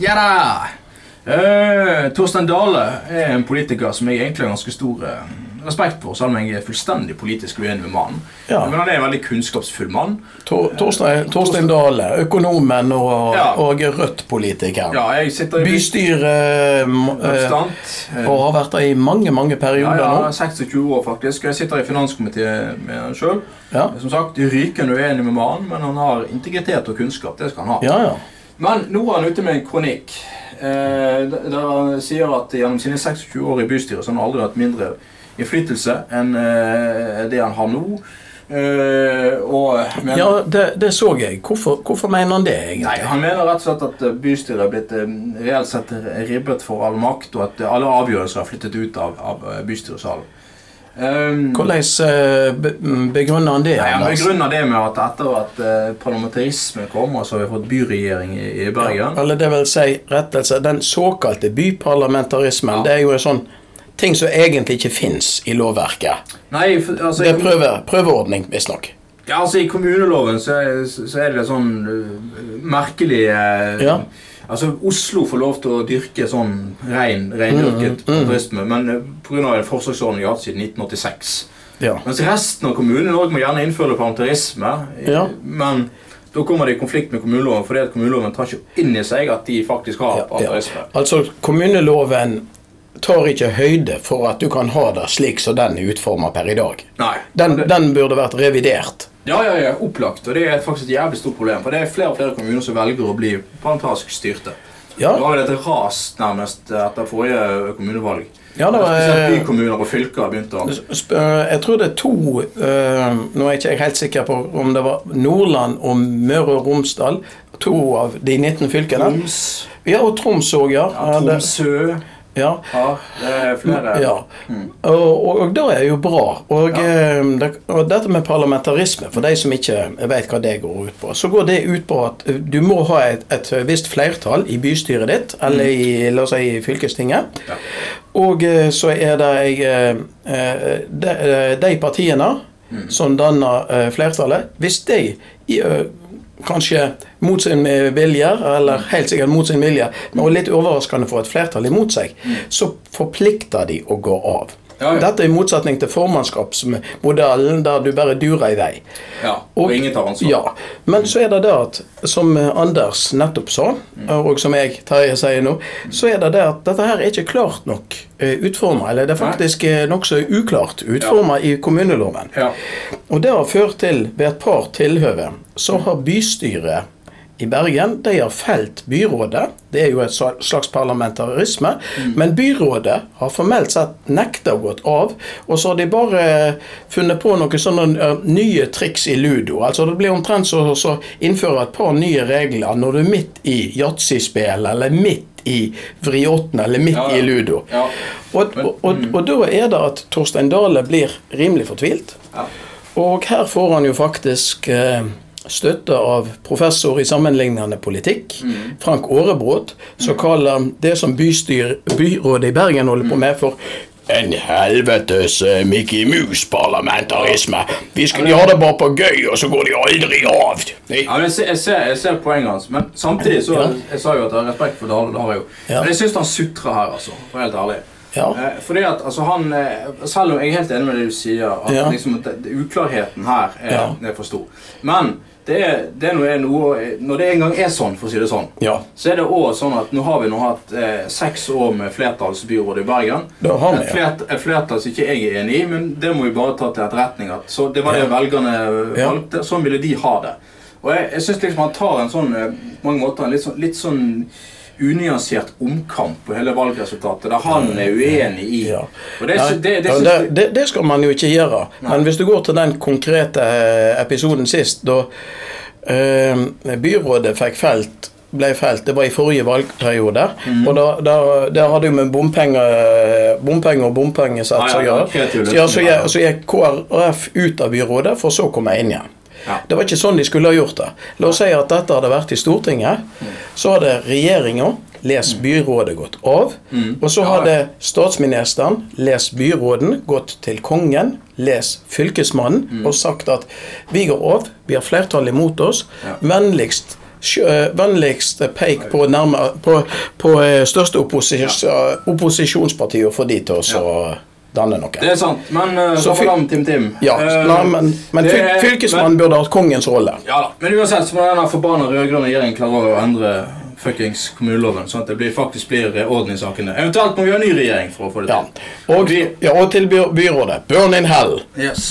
Ja da! Uh, Torstein Dale er en politiker som jeg egentlig har ganske stor uh, respekt for, selv om jeg er fullstendig politisk uenig med mannen. Ja. Men han er en veldig kunnskapsfull mann. Tor, Torstein, Torstein Dale, økonomen og, Ja. og Rødt-politiker. Ja, jeg sitter i Bystyret uh, og har vært der i mange, mange Ja, perioder ja, nå. 26 år faktisk. Jeg sitter i finanskomiteen med han sjøl. Ja. Som sagt, rykende uenig med mannen, men han har integritet og kunnskap. Det skal han ha. Ja, ja. Men nå er han ute med en kronikk eh, der han sier at gjennom sine 26 år i bystyret så har han aldri hatt mindre innflytelse enn eh, det han har nå. Eh, og mener, ja det, det så jeg. Hvorfor, hvorfor mener han det, egentlig? Nei, Han mener rett og slett at eh, bystyret er blitt eh, reelt sett ribbet for all makt, og at alle avgjørelser er flyttet ut av, av eh, bystyresalen. Um, Hvordan eh, begrunner han det? Nei, Han begrunner det med at etter at parlamentarisme parlamentarismen kom, og så har vi fått byregjering i, i Bergen Eller det vil si rettelse, den såkalte byparlamentarismen, Ja. det er jo en sånn ting som egentlig ikke fins i lovverket. Nei, for, altså, Det er prøve, prøveordning, visstnok. Ja, altså I kommuneloven så er, så er det sånn uh, merkelig uh, Ja. Altså Oslo får lov til å dyrke sånn rein, reindyrket Mm, mm. turisme, men uh, pga. en forsøksordning vi har hatt siden 1986. Ja. Mens resten av Kommune-Norge må gjerne innføre parlamentarisme, Ja. men da kommer det i konflikt med kommuneloven, fordi at kommuneloven tar ikke inn i seg at de faktisk har Ja, ja. Altså, kommuneloven tar ikke høyde for at du kan ha det slik som den er utforma per i dag. Nei. Den, den burde vært revidert. Ja, ja, ja, opplagt. Og det er faktisk et jævlig stort problem. For det er flere og flere kommuner som velger å bli parlamentarisk styrte. Ja, Det var vi et ras nærmest etter forrige kommunevalg. ja det var, Spesielt eh, bykommuner og fylker har begynt å eh, Jeg tror det er to eh, Nå er jeg ikke helt sikker på om det var Nordland og Møre og Romsdal. To av de 19 fylkene. Troms, Ja, og Troms òg, ja, Ja, Tromsø ja. ja. det er flere. Ja, Mm. og, og, og det er jo bra. Og, Ja. eh, det, og dette med parlamentarisme, for de som ikke vet hva det går ut på, så går det ut på at eh, du må ha et, et visst flertall i bystyret ditt, eller i, la oss si, i fylkestinget. Mm. Ja. Og eh, så er det eh, de, de partiene Mm. som danner flertallet, hvis de i, kanskje mot sin vilje, eller helt sikkert mot sin vilje, og litt overraskende for et flertall imot seg, så forplikter de å gå av. Mm. Ja, ja. Dette er i motsetning til formannskapsmodellen, der du bare durer i vei. ja. Og, ingen tar ansvar. Ja, Men så er det det at, som Anders nettopp sa, og som jeg Terje sier nå, så er det det at dette her er ikke klart nok utforma. Eller det er faktisk eh, nokså uklart utforma i kommuneloven. Ja. Og det har ført til, ved et par tilhøve, så har bystyret i Bergen de har felt byrådet. Det er jo et slags parlamentarisme. Men byrådet har formelt sett nekta å gått av. Og så har de bare funnet på noen sånne eh, nye triks i ludo. Altså Det blir omtrent så å innføre et par nye regler når du er midt i yatzyspill, eller midt i vriotten, eller midt Ja, ja. i ludo. Ja. Og, og, og, og da er det at Torstein Dale blir rimelig fortvilt. Ja. Og her får han jo faktisk eh, støtte av professor i sammenlignende politikk, Frank Aarebrot, som kaller det som bystyr, byrådet i Bergen holder på med, for en helvetes eh, Mickey Mouse-parlamentarisme. Vi skulle gjøre det bare på gøy, og så går de aldri av. Ja, jeg, ser, jeg, ser, jeg ser poenget hans, men samtidig så. Jeg sa jo at jeg har respekt for Dale, det har jeg jo. Men jeg syns han sutrer her, altså. For helt ærlig. Ja. Eh, fordi at altså han eh, Selv om jeg er helt enig med det du sier, at Ja. liksom, at uklarheten her er, Ja. er for stor. Men det er, det er noe, noe Når det en gang er sånn, for å si det sånn, Ja, så er det også sånn at nå har vi nå hatt eh, seks år med flertallsbyråd i Bergen. det har vi. Et, flert, flertall som ikke jeg er enig i, men det må vi bare ta til etterretning. At, så det var det Ja. velgerne Ja. valgte. Sånn ville de ha det. Og jeg, jeg syns liksom han tar en sånn eh, på mange måter en litt sånn, litt sånn unyansert omkamp på hele valgresultatet, der han er uenig i. Ja. Det, Nei, det, det, det, skal man jo ikke gjøre. Men hvis du går til den konkrete eh, episoden sist, da eh, byrådet fikk felt ble felt, Det var i forrige valgperiode. Mm. og Det hadde jo med bompenger bompenger og bompengesats å gjøre. Så gikk KrF ut av byrådet, for så å komme inn igjen. Ja. Det var ikke sånn de skulle ha gjort det. La oss si at dette hadde vært i Stortinget. Så hadde regjeringa lest byrådet gått av. Og så hadde statsministeren lest byråden, gått til kongen, lest fylkesmannen og sagt at vi går av, vi har flertall imot oss. Vennligst eh, vennligst pek på, nærme, på, på eh, største opposis, opposisjonspartiet og få de til å danne noe. Det er sant. Men uh, Så fy- Tim Tim. Ja, uh, nei, men, men fyl, er- fylkesmannen burde hatt kongens rolle. Ja men uansett så må denne forbanna rød-grønne regjeringen klare å endre fuckings kommuneloven, sånn at det blir, faktisk blir eh, orden i sakene. Eventuelt må vi ha ny regjering for å få det Ja. til. Og, ja, og til by, byrådet. Burn in hell. Yes.